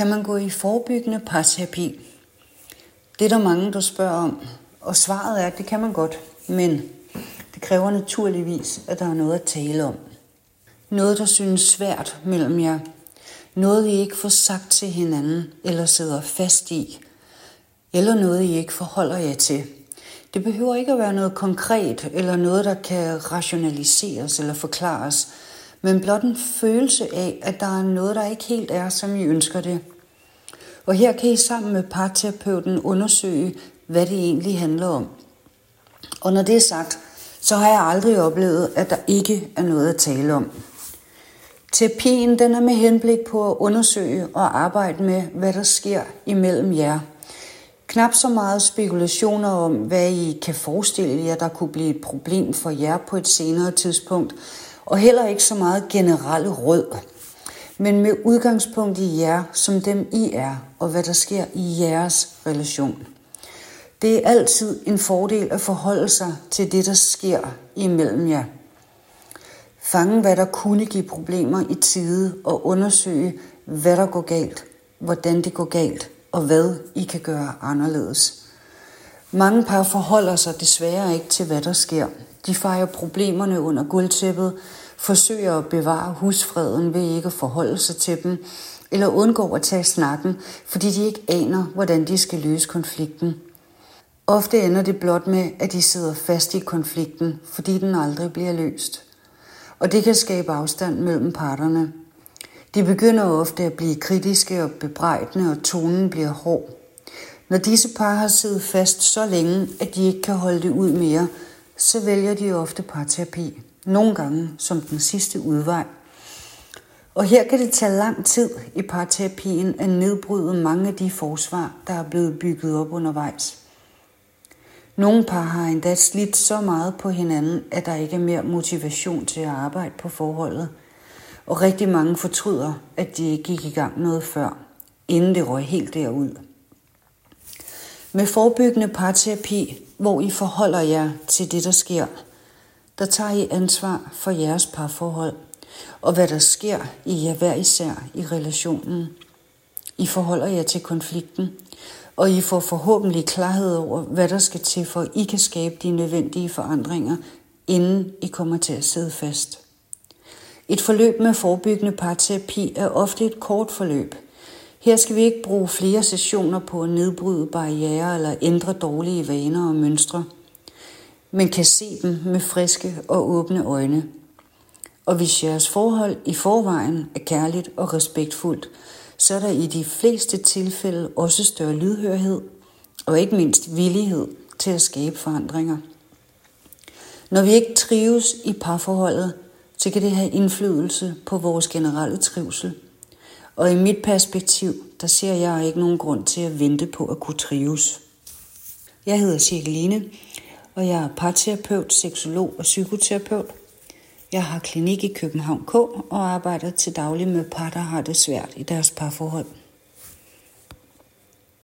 Kan man gå i forebyggende parterapi? Det er der mange, der spørger om, og svaret er, at det kan man godt, men det kræver naturligvis, at der er noget at tale om. Noget, der synes svært mellem jer. Noget, I ikke får sagt til hinanden, eller sidder fast i. Eller noget, I ikke forholder jer til. Det behøver ikke at være noget konkret, eller noget, der kan rationaliseres eller forklares, men blot en følelse af, at der er noget, der ikke helt er, som I ønsker det. Og her kan I sammen med parterapeuten undersøge, hvad det egentlig handler om. Og når det er sagt, så har jeg aldrig oplevet, at der ikke er noget at tale om. Terapien den er med henblik på at undersøge og arbejde med, hvad der sker imellem jer. Knap så meget spekulationer om, hvad I kan forestille jer, der kunne blive et problem for jer på et senere tidspunkt, og heller ikke så meget generelle råd, men med udgangspunkt i jer, som dem I er, og hvad der sker i jeres relation. Det er altid en fordel at forholde sig til det, der sker imellem jer. Fange, hvad der kunne give problemer i tide, og undersøge, hvad der går galt, hvordan det går galt, og hvad I kan gøre anderledes. Mange par forholder sig desværre ikke til, hvad der sker. De fejrer problemerne under guldtæppet, forsøger at bevare husfreden ved ikke at forholde sig til dem, eller undgår at tage snakken, fordi de ikke aner, hvordan de skal løse konflikten. Ofte ender det blot med, at de sidder fast i konflikten, fordi den aldrig bliver løst. Og det kan skabe afstand mellem parterne. De begynder ofte at blive kritiske og bebrejdende, og tonen bliver hård. Når disse par har siddet fast så længe, at de ikke kan holde det ud mere, så vælger de ofte parterapi. Nogle gange som den sidste udvej. Og her kan det tage lang tid i parterapien at nedbryde mange af de forsvar, der er blevet bygget op undervejs. Nogle par har endda slidt så meget på hinanden, at der ikke er mere motivation til at arbejde på forholdet. Og rigtig mange fortryder, at de ikke gik i gang noget før, inden det røg helt derud. Med forebyggende parterapi, hvor I forholder jer til det, der sker, der tager I ansvar for jeres parforhold, og hvad der sker i jer hver især i relationen. I forholder jer til konflikten, og I får forhåbentlig klarhed over, hvad der skal til, for I kan skabe de nødvendige forandringer, inden I kommer til at sidde fast. Et forløb med forebyggende parterapi er ofte et kort forløb. Her skal vi ikke bruge flere sessioner på at nedbryde barriere eller ændre dårlige vaner og mønstre, men kan se dem med friske og åbne øjne. Og hvis jeres forhold i forvejen er kærligt og respektfuldt, så er der i de fleste tilfælde også større lydhørhed og ikke mindst villighed til at skabe forandringer. Når vi ikke trives i parforholdet, så kan det have indflydelse på vores generelle trivsel. Og i mit perspektiv, der ser jeg ikke nogen grund til at vente på at kunne trives. Jeg hedder Cirkeline, og jeg er parterapeut, seksolog og psykoterapeut. Jeg har klinik i København K og arbejder til daglig med par, der har det svært i deres parforhold.